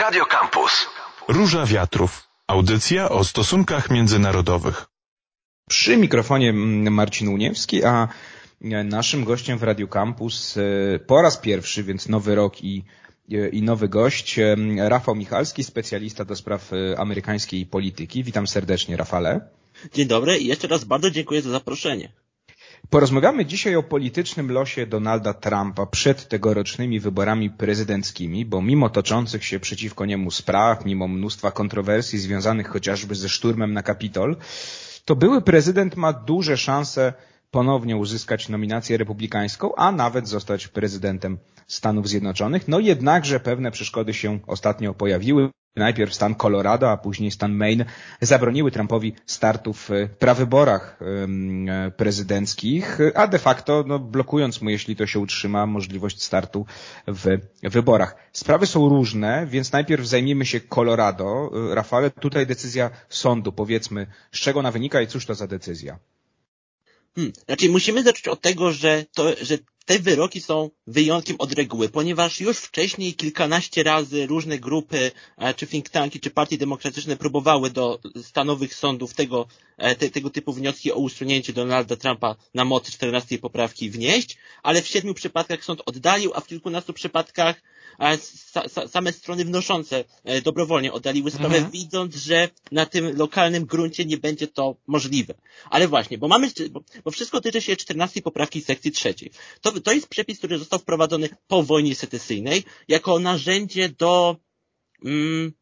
Radio Campus. Róża Wiatrów. Audycja o stosunkach międzynarodowych. Przy mikrofonie Marcin Uniewski, a naszym gościem w Radio Campus e, po raz pierwszy, więc nowy rok i, e, i nowy gość, e, Rafał Michalski, specjalista do spraw amerykańskiej polityki. Witam serdecznie, Rafale. Dzień dobry i jeszcze raz bardzo dziękuję za zaproszenie. Porozmawiamy dzisiaj o politycznym losie Donalda Trumpa przed tegorocznymi wyborami prezydenckimi, bo mimo toczących się przeciwko niemu spraw, mimo mnóstwa kontrowersji związanych chociażby ze szturmem na Kapitol, to były prezydent ma duże szanse ponownie uzyskać nominację republikańską, a nawet zostać prezydentem Stanów Zjednoczonych. No jednakże pewne przeszkody się ostatnio pojawiły. Najpierw stan Colorado, a później stan Maine zabroniły Trumpowi startów w prawyborach prezydenckich, a de facto no, blokując mu, jeśli to się utrzyma, możliwość startu w wyborach. Sprawy są różne, więc najpierw zajmijmy się Colorado. Rafale, tutaj decyzja sądu, powiedzmy, z czego ona wynika i cóż to za decyzja? Hmm. Znaczy musimy zacząć od tego, że, to, że te wyroki są wyjątkiem od reguły, ponieważ już wcześniej kilkanaście razy różne grupy, e, czy think tanki, czy partie demokratyczne próbowały do stanowych sądów tego, te, tego typu wnioski o usunięcie Donalda Trumpa na mocy 14 poprawki wnieść, ale w siedmiu przypadkach sąd oddalił, a w kilkunastu przypadkach same strony wnoszące e, dobrowolnie oddaliły sprawę, mhm. widząc, że na tym lokalnym gruncie nie będzie to możliwe. Ale właśnie, bo mamy, bo, bo wszystko tyczy się 14 poprawki sekcji trzeciej. To, to jest przepis, który został wprowadzony po wojnie secesyjnej jako narzędzie do mm,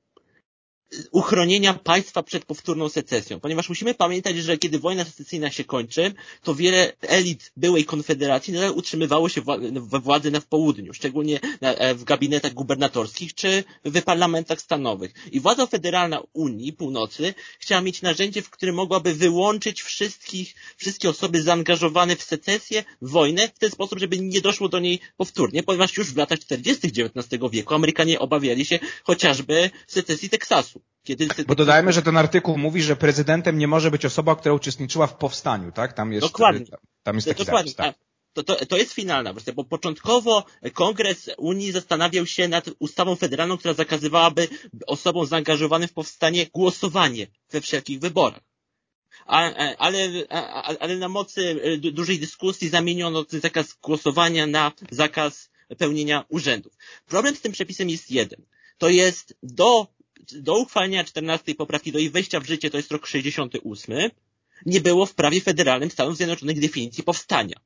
uchronienia państwa przed powtórną secesją. Ponieważ musimy pamiętać, że kiedy wojna secesyjna się kończy, to wiele elit byłej konfederacji nadal utrzymywało się we władzy na południu, szczególnie e, w gabinetach gubernatorskich czy w parlamentach stanowych. I władza federalna Unii Północy chciała mieć narzędzie, w którym mogłaby wyłączyć wszystkich, wszystkie osoby zaangażowane w secesję, wojnę, w ten sposób, żeby nie doszło do niej powtórnie, ponieważ już w latach 40. XIX wieku Amerykanie obawiali się chociażby secesji Teksasu. Kiedy Bo dodajmy, że ten artykuł mówi, że prezydentem nie może być osoba, która uczestniczyła w powstaniu, tak? Tam jest, Dokładnie. Tam jest taki Dokładnie. Zapis, tak? To, to, to jest finalna wersja, bo początkowo Kongres Unii zastanawiał się nad ustawą federalną, która zakazywałaby osobom zaangażowanym w powstanie głosowanie we wszelkich wyborach. A, ale, ale na mocy e, dużej dyskusji zamieniono ten zakaz głosowania na zakaz pełnienia urzędów. Problem z tym przepisem jest jeden. To jest do do uchwalenia 14 poprawki, do jej wejścia w życie, to jest rok 68, nie było w prawie federalnym Stanów Zjednoczonych definicji powstania.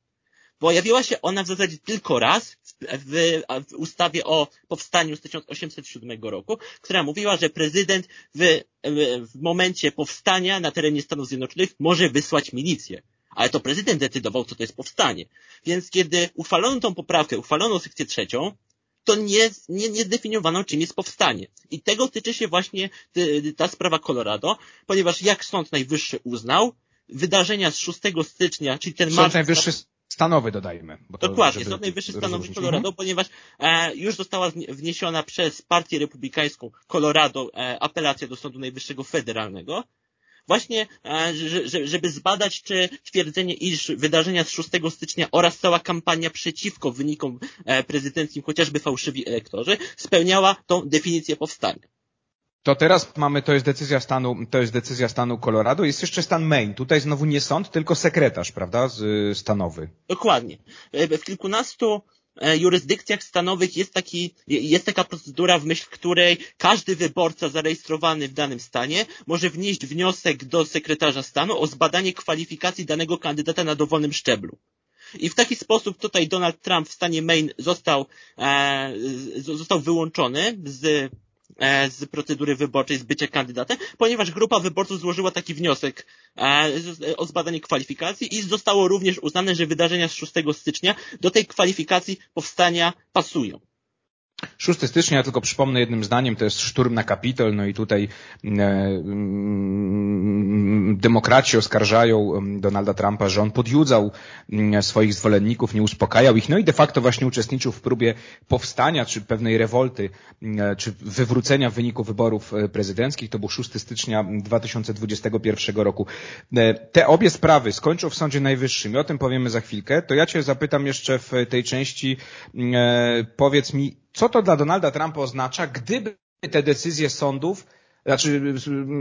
Pojawiła się ona w zasadzie tylko raz w, w, w, ustawie o powstaniu z 1807 roku, która mówiła, że prezydent w, w momencie powstania na terenie Stanów Zjednoczonych może wysłać milicję. Ale to prezydent decydował, co to jest powstanie. Więc kiedy uchwalono tą poprawkę, uchwalono sekcję trzecią, to nie, nie, nie zdefiniowano, czym jest powstanie. I tego tyczy się właśnie ta sprawa Colorado, ponieważ jak Sąd Najwyższy uznał, wydarzenia z 6 stycznia, czyli ten Sąd Najwyższy stanowy dodajmy. Dokładnie, Sąd Najwyższy stanowy Colorado, mhm. ponieważ e, już została wniesiona przez Partię Republikańską Colorado e, apelacja do Sądu Najwyższego Federalnego, właśnie e, żeby zbadać, czy twierdzenie, iż wydarzenia z 6 stycznia oraz cała kampania przeciwko wynikom e, prezydenckim, chociażby fałszywi elektorzy, spełniała tą definicję powstania. To teraz mamy, to jest decyzja stanu, to jest decyzja stanu Colorado. Jest jeszcze stan Maine. Tutaj znowu nie sąd, tylko sekretarz, prawda, stanowy. Dokładnie. E, w kilkunastu jurysdykcjach stanowych jest, taki, jest taka procedura, w myśl której każdy wyborca zarejestrowany w danym stanie może wnieść wniosek do sekretarza stanu o zbadanie kwalifikacji danego kandydata na dowolnym szczeblu. I w taki sposób tutaj Donald Trump w stanie Maine został, e, został wyłączony z E, z procedury wyborczej, z bycia kandydatem, ponieważ grupa wyborców złożyła taki wniosek e, o zbadanie kwalifikacji i zostało również uznane, że wydarzenia z 6 stycznia do tej kwalifikacji powstania pasują. 6 stycznia, ja tylko przypomnę jednym zdaniem, to jest szturm na Kapitol, no i tutaj e, mm, demokraci oskarżają mm, Donalda Trumpa, że on podjudzał mm, swoich zwolenników, nie uspokajał ich, no i de facto właśnie uczestniczył w próbie powstania, czy pewnej rewolty, e, czy wywrócenia wyniku wyborów e, prezydenckich. To był 6 stycznia 2021 roku. E, te obie sprawy skończą w Sądzie Najwyższym i o tym powiemy za chwilkę. To ja Cię zapytam jeszcze w tej części, e, powiedz mi, co to dla Donalda Trumpa oznacza, gdyby te decyzje sądów, znaczy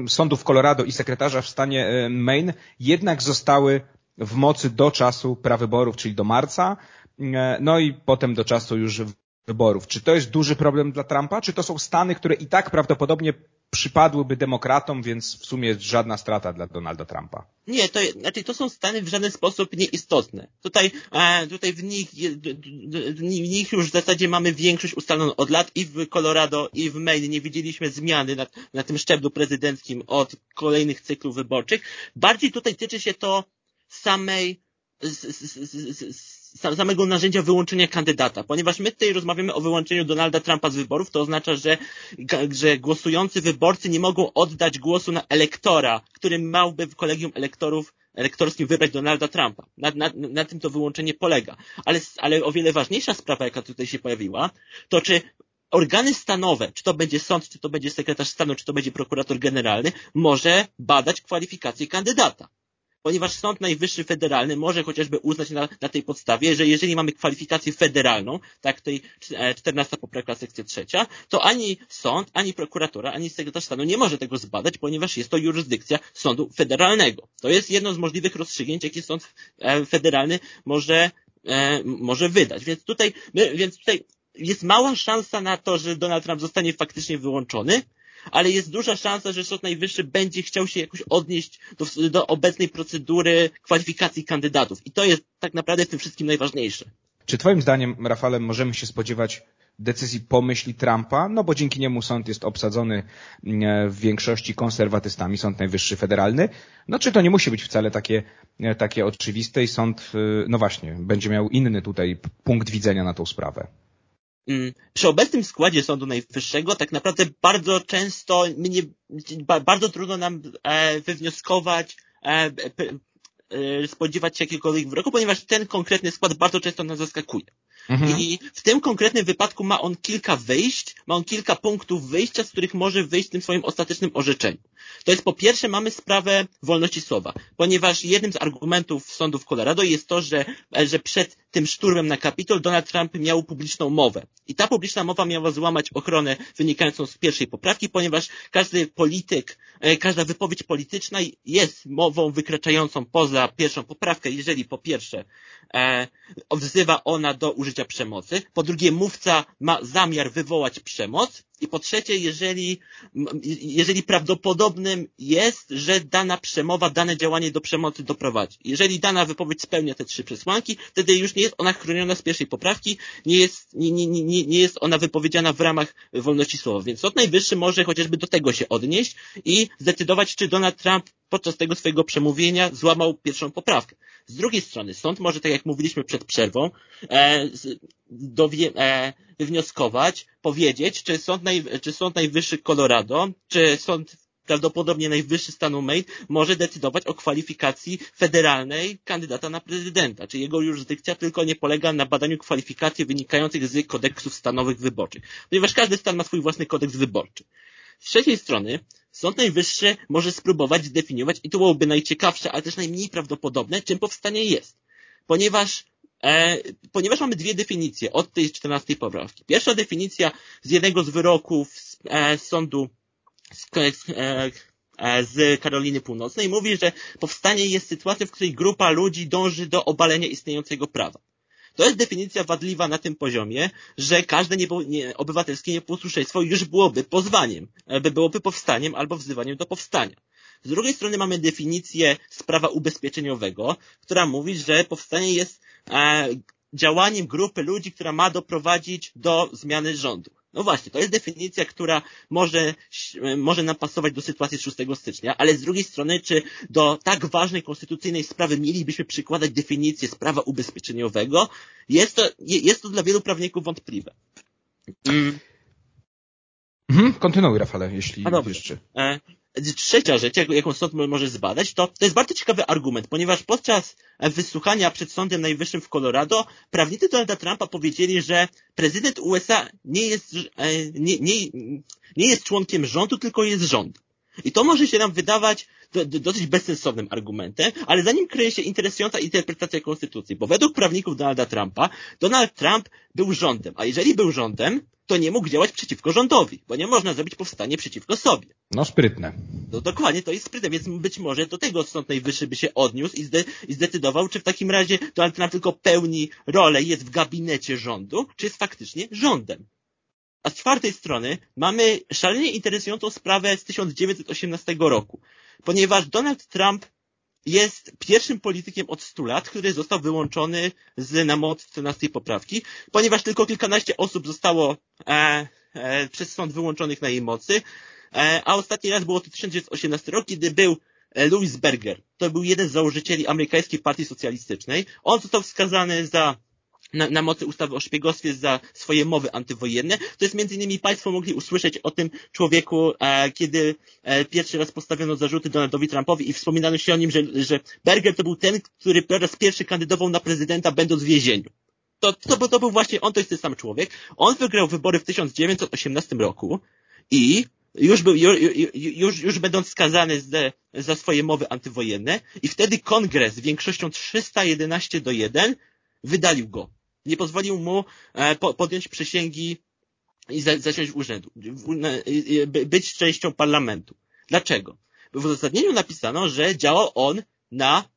sądów Colorado i sekretarza w stanie e, Maine jednak zostały w mocy do czasu prawyborów, czyli do marca, e, no i potem do czasu już wyborów. Czy to jest duży problem dla Trumpa? Czy to są Stany, które i tak prawdopodobnie przypadłyby demokratom, więc w sumie jest żadna strata dla Donalda Trumpa? Nie, to, znaczy to są Stany w żaden sposób nieistotne. Tutaj, e, tutaj w nich, w nich już w zasadzie mamy większość ustaloną od lat i w Colorado i w Maine nie widzieliśmy zmiany na, na tym szczeblu prezydenckim od kolejnych cyklów wyborczych. Bardziej tutaj tyczy się to samej, z, z, z, samego narzędzia wyłączenia kandydata, ponieważ my tutaj rozmawiamy o wyłączeniu Donalda Trumpa z wyborów, to oznacza, że, że głosujący wyborcy nie mogą oddać głosu na elektora, który miałby w kolegium elektorów elektorskim wybrać Donalda Trumpa. Na, na, na tym to wyłączenie polega. Ale, ale o wiele ważniejsza sprawa, jaka tutaj się pojawiła, to czy organy stanowe, czy to będzie sąd, czy to będzie sekretarz stanu, czy to będzie prokurator generalny, może badać kwalifikacje kandydata ponieważ Sąd Najwyższy Federalny może chociażby uznać na, na tej podstawie, że jeżeli mamy kwalifikację federalną, tak tej 14 e, poprawka sekcja trzecia, to ani sąd, ani prokuratura, ani sekretarz stanu nie może tego zbadać, ponieważ jest to jurysdykcja sądu federalnego. To jest jedno z możliwych rozstrzygnięć, jakie sąd e, federalny może, e, może wydać. Więc tutaj, więc tutaj jest mała szansa na to, że Donald Trump zostanie faktycznie wyłączony, ale jest duża szansa, że Sąd Najwyższy będzie chciał się jakoś odnieść do, do obecnej procedury kwalifikacji kandydatów. I to jest tak naprawdę w tym wszystkim najważniejsze. Czy Twoim zdaniem, Rafale, możemy się spodziewać decyzji pomyśli Trumpa? No bo dzięki niemu sąd jest obsadzony mm, w większości konserwatystami, Sąd Najwyższy Federalny. No czy to nie musi być wcale takie, takie oczywiste i sąd, y, no właśnie, będzie miał inny tutaj punkt widzenia na tą sprawę? Mm, przy obecnym składzie Sądu Najwyższego tak naprawdę bardzo często bardzo trudno nam e, wywnioskować, e, e, spodziewać się jakiegokolwiek wyroku, ponieważ ten konkretny skład bardzo często nas zaskakuje. Mhm. I w tym konkretnym wypadku ma on kilka wyjść, ma on kilka punktów wyjścia, z których może wyjść w tym swoim ostatecznym orzeczeniu. To jest po pierwsze mamy sprawę wolności słowa, ponieważ jednym z argumentów sądów Colorado jest to, że, że przed tym szturmem na Kapitol Donald Trump miał publiczną mowę. I ta publiczna mowa miała złamać ochronę wynikającą z pierwszej poprawki, ponieważ każdy polityk, e, każda wypowiedź polityczna jest mową wykraczającą poza pierwszą poprawkę, jeżeli po pierwsze e, wzywa ona do użycia przemocy, po drugie mówca ma zamiar wywołać przemoc i po trzecie, jeżeli, jeżeli prawdopodobnym jest, że dana przemowa, dane działanie do przemocy doprowadzi. Jeżeli dana wypowiedź spełnia te trzy przesłanki, wtedy już nie jest ona chroniona z pierwszej poprawki, nie jest, nie, nie, nie, nie jest ona wypowiedziana w ramach wolności słowa. Więc Sąd Najwyższy może chociażby do tego się odnieść i zdecydować, czy Donald Trump podczas tego swojego przemówienia złamał pierwszą poprawkę. Z drugiej strony sąd może, tak jak mówiliśmy przed przerwą, e, dowie, e, wnioskować, powiedzieć, czy sąd, naj, czy sąd Najwyższy Colorado, czy sąd prawdopodobnie najwyższy stanu Maine może decydować o kwalifikacji federalnej kandydata na prezydenta, czy jego jurysdykcja tylko nie polega na badaniu kwalifikacji wynikających z kodeksów stanowych wyborczych, ponieważ każdy stan ma swój własny kodeks wyborczy. Z trzeciej strony, Sąd Najwyższy może spróbować zdefiniować, i to byłoby najciekawsze, ale też najmniej prawdopodobne, czym powstanie jest. Ponieważ E, ponieważ mamy dwie definicje od tej 14 poprawki. Pierwsza definicja z jednego z wyroków z, e, sądu z, e, e, z Karoliny Północnej mówi, że powstanie jest sytuacja, w której grupa ludzi dąży do obalenia istniejącego prawa. To jest definicja wadliwa na tym poziomie, że każde niebo, nie, obywatelskie nieposłuszeństwo już byłoby pozwaniem, by byłoby powstaniem albo wzywaniem do powstania. Z drugiej strony mamy definicję z prawa ubezpieczeniowego, która mówi, że powstanie jest e, działaniem grupy ludzi, która ma doprowadzić do zmiany rządu. No właśnie, to jest definicja, która może, może nam pasować do sytuacji 6 stycznia, ale z drugiej strony, czy do tak ważnej konstytucyjnej sprawy mielibyśmy przykładać definicję z prawa ubezpieczeniowego? Jest to, jest to dla wielu prawników wątpliwe. Mm. Mhm, kontynuuj Rafale, jeśli jeszcze. E, Trzecia rzecz, jaką sąd może zbadać, to, to jest bardzo ciekawy argument, ponieważ podczas wysłuchania przed Sądem Najwyższym w Colorado prawnicy Donalda Trumpa powiedzieli, że prezydent USA nie jest, e, nie, nie, nie jest członkiem rządu, tylko jest rząd. I to może się nam wydawać do, do, dosyć bezsensownym argumentem, ale za nim kryje się interesująca interpretacja konstytucji, bo według prawników Donalda Trumpa, Donald Trump był rządem, a jeżeli był rządem, to nie mógł działać przeciwko rządowi, bo nie można zrobić powstanie przeciwko sobie. No sprytne. No dokładnie, to jest sprytne, więc być może do tego Sąd Najwyższy by się odniósł i, zde, i zdecydował, czy w takim razie Donald Trump tylko pełni rolę, jest w gabinecie rządu, czy jest faktycznie rządem. A z czwartej strony mamy szalenie interesującą sprawę z 1918 roku, ponieważ Donald Trump jest pierwszym politykiem od 100 lat, który został wyłączony z na mocy 14 poprawki, ponieważ tylko kilkanaście osób zostało e, e, przez sąd wyłączonych na jej mocy, e, a ostatni raz było to 1918 rok, kiedy był e, Louis Berger. To był jeden z założycieli amerykańskiej partii socjalistycznej. On został wskazany za na, na mocy ustawy o szpiegostwie za swoje mowy antywojenne. To jest między innymi Państwo mogli usłyszeć o tym człowieku, e, kiedy e, pierwszy raz postawiono zarzuty Donaldowi Trumpowi i wspominano się o nim, że, że Berger to był ten, który po raz pierwszy kandydował na prezydenta będąc w więzieniu. To, to, to był właśnie on, to jest ten sam człowiek. On wygrał wybory w 1918 roku i już, był, już, już, już będąc skazany za, swoje mowy antywojenne i wtedy kongres większością 311 do 1 wydalił go nie pozwolił mu e, podjąć przysięgi i zasiąść w urzędu, być częścią parlamentu. Dlaczego? W uzasadnieniu napisano, że działał on na,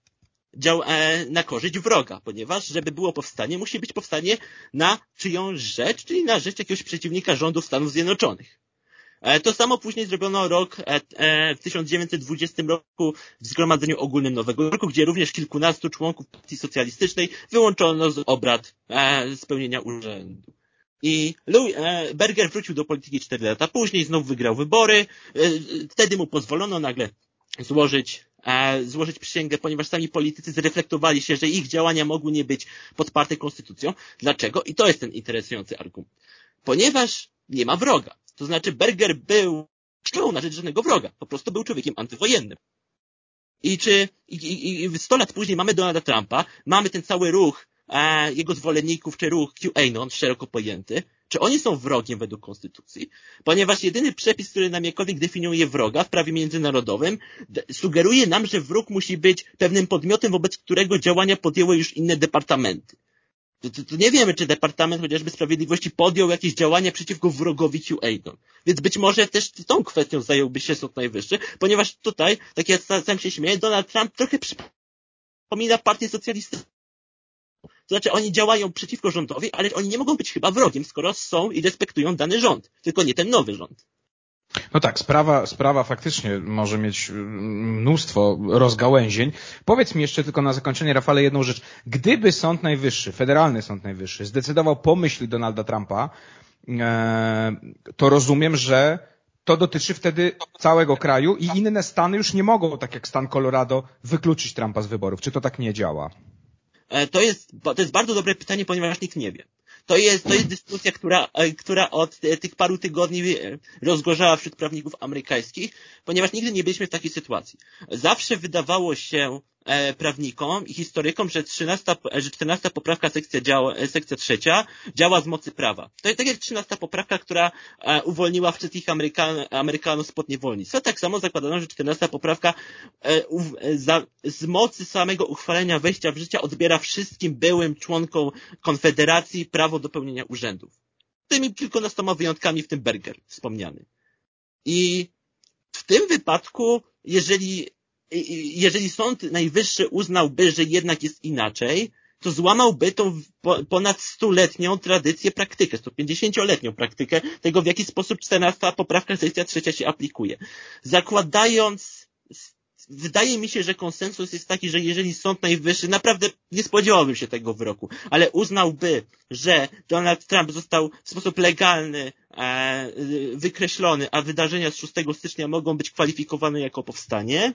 dział, e, na korzyść wroga, ponieważ żeby było powstanie, musi być powstanie na czyjąś rzecz, czyli na rzecz jakiegoś przeciwnika rządu Stanów Zjednoczonych. E, to samo później zrobiono rok w 1920 roku w Zgromadzeniu Ogólnym Nowego Roku, gdzie również kilkunastu członków Partii Socjalistycznej wyłączono z obrad spełnienia urzędu. I Louis, Berger wrócił do polityki 4 lata później, znów wygrał wybory. E, wtedy mu pozwolono nagle złożyć, złożyć przysięgę, ponieważ sami politycy zreflektowali się, że ich działania mogły nie być podparte konstytucją. Dlaczego? I to jest ten interesujący argument. Ponieważ nie ma wroga. To znaczy Berger był, działał na rzecz żadnego wroga. Po prostu był człowiekiem antywojennym. I czy, i, i, i 100 lat później mamy Donalda Trumpa, mamy ten cały ruch e, jego zwolenników, czy ruch QAnon szeroko pojęty, czy oni są wrogiem według konstytucji? Ponieważ jedyny przepis, który nam jakkolwiek definiuje wroga w prawie międzynarodowym, sugeruje nam, że wróg musi być pewnym podmiotem, wobec którego działania podjęły już inne departamenty to, to, to, nie wiemy, czy Departament chociażby Sprawiedliwości podjął jakieś działania przeciwko wrogowi QAnon. Więc być może też tą kwestią zająłby się Sąd Najwyższy, ponieważ tutaj, tak jak sam się śmieję, Donald Trump trochę przypomina partię socjalistyczną. To znaczy, oni działają przeciwko rządowi, ale oni nie mogą być chyba wrogiem, skoro są i respektują dany rząd, tylko nie ten nowy rząd. No tak, sprawa, sprawa faktycznie może mieć mm, mnóstwo rozgałęzień. Powiedz mi jeszcze tylko na zakończenie, Rafale, jedną rzecz. Gdyby Sąd Najwyższy, Federalny Sąd Najwyższy, zdecydował po myśli Donalda Trumpa, e, to rozumiem, że to dotyczy wtedy całego kraju i inne stany już nie mogą, tak jak stan Colorado, wykluczyć Trumpa z wyborów. Czy to tak nie działa? E, to jest, to jest bardzo dobre pytanie, ponieważ nikt nie wie. To jest, to jest dyskusja, która, e, która od tych paru tygodni e, rozgorzała wśród prawników amerykańskich, ponieważ nigdy nie byliśmy w takiej sytuacji. Zawsze wydawało się e, prawnikom i historykom, że 13, że 14 poprawka sekcja, działa, sekcja trzecia działa z mocy prawa. To jest tak jak 13 poprawka, która uwolniła wszystkich Amerykan, Amerykanów spod niewolnictwa. Tak samo zakładano, że 14 poprawka z mocy samego uchwalenia wejścia w życie odbiera wszystkim byłym członkom Konfederacji prawo do pełnienia urzędów. Tymi kilkunastoma wyjątkami, w tym Berger wspomniany. I w tym wypadku, jeżeli, jeżeli Sąd Najwyższy uznałby, że jednak jest inaczej, to złamałby tą ponad stuletnią tradycję, praktykę, 150-letnią praktykę tego, w jaki sposób 14 poprawka sekcja trzecia się aplikuje. Zakładając wydaje mi się, że konsensus jest taki, że jeżeli Sąd Najwyższy, naprawdę nie spodziewałbym się tego wyroku, ale uznałby, że Donald Trump został w sposób legalny e, wykreślony, a wydarzenia z 6 stycznia mogą być kwalifikowane jako powstanie,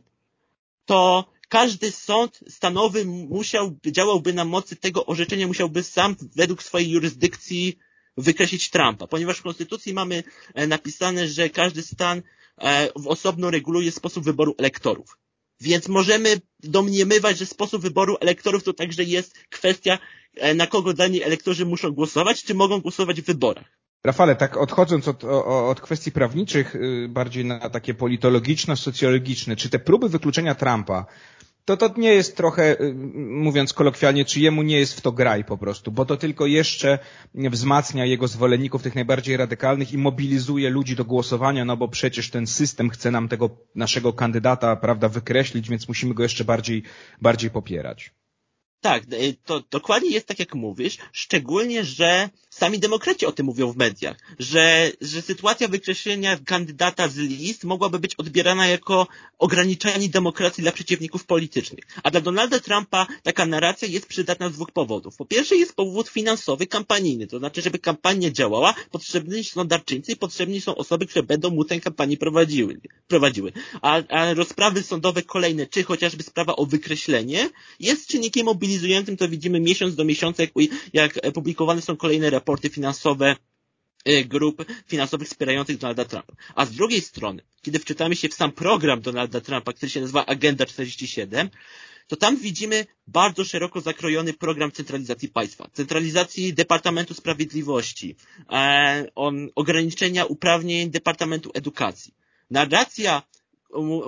to każdy sąd stanowy musiał, działałby na mocy tego orzeczenia, musiałby sam według swojej jurysdykcji wykreślić Trumpa, ponieważ w Konstytucji mamy e, napisane, że każdy stan e, osobno reguluje sposób wyboru elektorów. Więc możemy domniemywać, że sposób wyboru elektorów to także jest kwestia, e, na kogo dani elektorzy muszą głosować, czy mogą głosować w wyborach. Rafale, tak odchodząc od, od kwestii prawniczych, y, bardziej na takie politologiczno-socjologiczne, czy te próby wykluczenia Trumpa, to to nie jest trochę, y, mówiąc kolokwialnie, czy jemu nie jest w to graj po prostu, bo to tylko jeszcze wzmacnia jego zwolenników tych najbardziej radykalnych i mobilizuje ludzi do głosowania, no bo przecież ten system chce nam tego naszego kandydata, prawda, wykreślić, więc musimy go jeszcze bardziej, bardziej popierać. Tak, e, to dokładnie jest tak jak mówisz, szczególnie, że sami demokraci o tym mówią w mediach, że, że sytuacja wykreślenia kandydata z list mogłaby być odbierana jako ograniczanie demokracji dla przeciwników politycznych. A dla Donalda Trumpa taka narracja jest przydatna z dwóch powodów. Po pierwsze jest powód finansowy, kampanijny, to znaczy, żeby kampania działała, potrzebni są darczyńcy i potrzebni są osoby, które będą mu tę kampanię prowadziły. prowadziły. A, a rozprawy sądowe kolejne, czy chociażby sprawa o wykreślenie, jest czynnikiem mobilizującym, to widzimy miesiąc do miesiąca, jak, jak publikowane są kolejne raporty raporty finansowe y, grup finansowych wspierających Donalda Trumpa. A z drugiej strony, kiedy wczytamy się w sam program Donalda Trumpa, który się nazywa Agenda 47, to tam widzimy bardzo szeroko zakrojony program centralizacji państwa, centralizacji Departamentu Sprawiedliwości, e, on, ograniczenia uprawnień Departamentu Edukacji. Narracja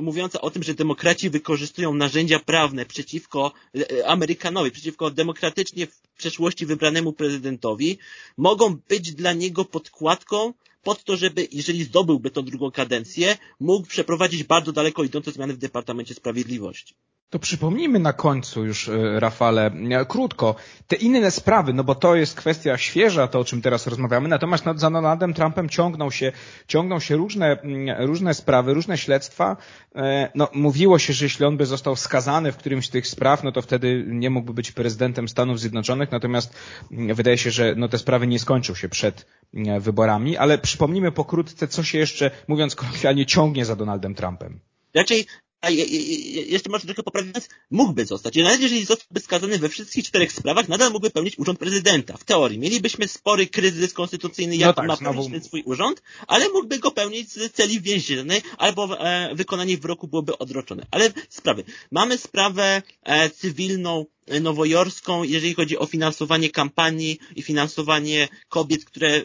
mówiąca o tym, że demokraci wykorzystują narzędzia prawne przeciwko e, Amerykanowi, przeciwko demokratycznie w przeszłości wybranemu prezydentowi, mogą być dla niego podkładką pod to, żeby, jeżeli zdobyłby tą drugą kadencję, mógł przeprowadzić bardzo daleko idące zmiany w Departamencie Sprawiedliwości. To przypomnijmy na końcu już, e, Rafale, e, krótko, te inne sprawy, no bo to jest kwestia świeża, to o czym teraz rozmawiamy, natomiast za Donaldem Trumpem ciągną się, ciągną się różne, mm, różne sprawy, różne śledztwa. E, no, mówiło się, że jeśli on by został skazany w którymś z tych spraw, no to wtedy nie mógłby być prezydentem Stanów Zjednoczonych, natomiast mm, wydaje się, że no, te sprawy nie skończą się przed mm, wyborami, ale przypomnijmy pokrótce, co się jeszcze, mówiąc kolokwialnie, ciągnie za Donaldem Trumpem. Raczej a je, je, jeszcze może trochę poprawiając, mógłby zostać. I nawet jeżeli zostałby skazany we wszystkich czterech sprawach, nadal mógłby pełnić urząd prezydenta. W teorii. Mielibyśmy spory kryzys konstytucyjny, jak no tak, ma pełnić znowu... ten swój urząd, ale mógłby go pełnić z celi więziennej, albo e, wykonanie wyroku byłoby odroczone. Ale sprawy. Mamy sprawę e, cywilną nowojorską, jeżeli chodzi o finansowanie kampanii i finansowanie kobiet, które,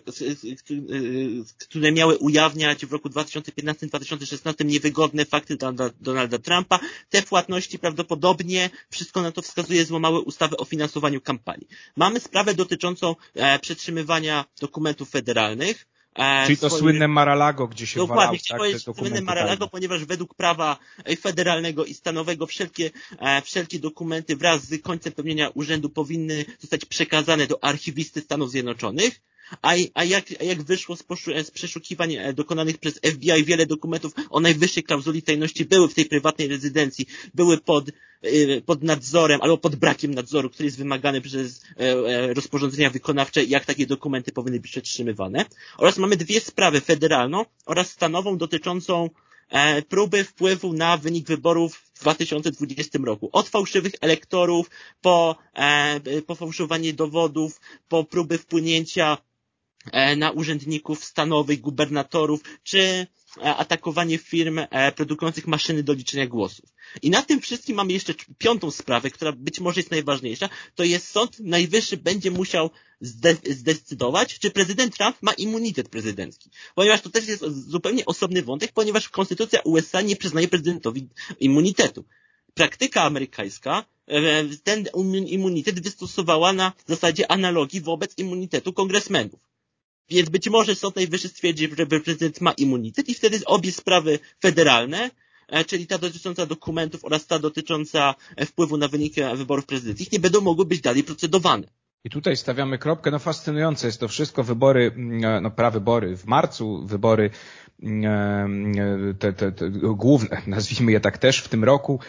które miały ujawniać w roku 2015-2016 niewygodne fakty Donalda Trumpa. Te płatności prawdopodobnie, wszystko na to wskazuje, złamały ustawę o finansowaniu kampanii. Mamy sprawę dotyczącą e, przetrzymywania dokumentów federalnych, E, Czyli to swoje... słynne Maralago, gdzie się Dokładnie, walał, tak, słynne Maralago, ponieważ według prawa federalnego i stanowego wszelkie, e, wszelkie dokumenty wraz z końcem pełnienia urzędu powinny zostać przekazane do archiwisty Stanów Zjednoczonych a, a, jak, a jak wyszło z, z przeszukiwań e, dokonanych przez FBI, wiele dokumentów o najwyższej klauzuli tajności były w tej prywatnej rezydencji, były pod, e, pod nadzorem albo pod brakiem nadzoru, który jest wymagany przez e, rozporządzenia wykonawcze, jak takie dokumenty powinny być przetrzymywane. Oraz mamy dwie sprawy, federalną oraz stanową dotyczącą próby wpływu na wynik wyborów w 2020 roku. Od fałszywych elektorów, po, po fałszowanie dowodów, po próby wpłynięcia na urzędników stanowych, gubernatorów, czy e, atakowanie firm e, produkujących maszyny do liczenia głosów. I na tym wszystkim mamy jeszcze piątą sprawę, która być może jest najważniejsza, to jest Sąd Najwyższy będzie musiał zdecydować, czy prezydent Trump ma immunitet prezydencki. Ponieważ to też jest zupełnie osobny wątek, ponieważ Konstytucja USA nie przyznaje prezydentowi immunitetu. Praktyka amerykańska ten immunitet wystosowała na zasadzie analogii wobec immunitetu kongresmenów. Więc być może Sąd Najwyższy stwierdzi, że prezydent ma immunitet i wtedy obie sprawy federalne, e, czyli ta dotycząca dokumentów oraz ta dotycząca e, wpływu na wyniki wyborów prezydenckich nie będą mogły być dalej procedowane. I tutaj stawiamy kropkę, no fascynujące jest to wszystko, wybory, mm, no prawybory w marcu, wybory te, te, te główne, nazwijmy je tak też w tym roku,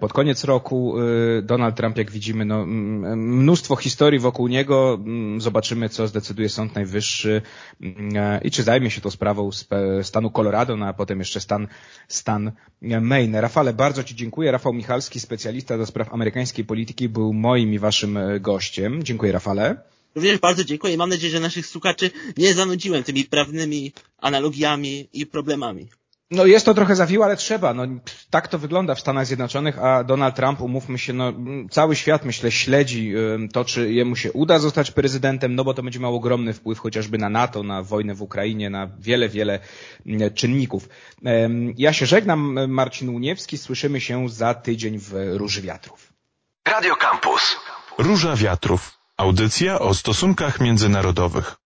pod koniec roku y, Donald Trump, jak widzimy, no, mnóstwo historii wokół niego. Zobaczymy, co zdecyduje Sąd Najwyższy i czy zajmie się tą sprawą stanu Colorado, no a potem jeszcze stan, stan Maine. Rafale, bardzo Ci dziękuję. Rafał Michalski, specjalista do spraw amerykańskiej polityki, był moim i Waszym e, gościem. Dziękuję, Rafale. Również bardzo dziękuję i mam nadzieję, że naszych słuchaczy nie zanudziłem tymi prawnymi analogiami i problemami. No jest to trochę zawiłe, ale trzeba. No, Tak to wygląda w Stanach Zjednoczonych, a Donald Trump, umówmy się, no, cały świat, myślę, śledzi to, czy jemu się uda zostać prezydentem, no bo to będzie miał ogromny wpływ chociażby na NATO, na wojnę w Ukrainie, na wiele, wiele czynników. Ja się żegnam, Marcin Uniewski, słyszymy się za tydzień w Róży Wiatrów. Radio Campus. Róża Wiatrów. Audycja o stosunkach międzynarodowych.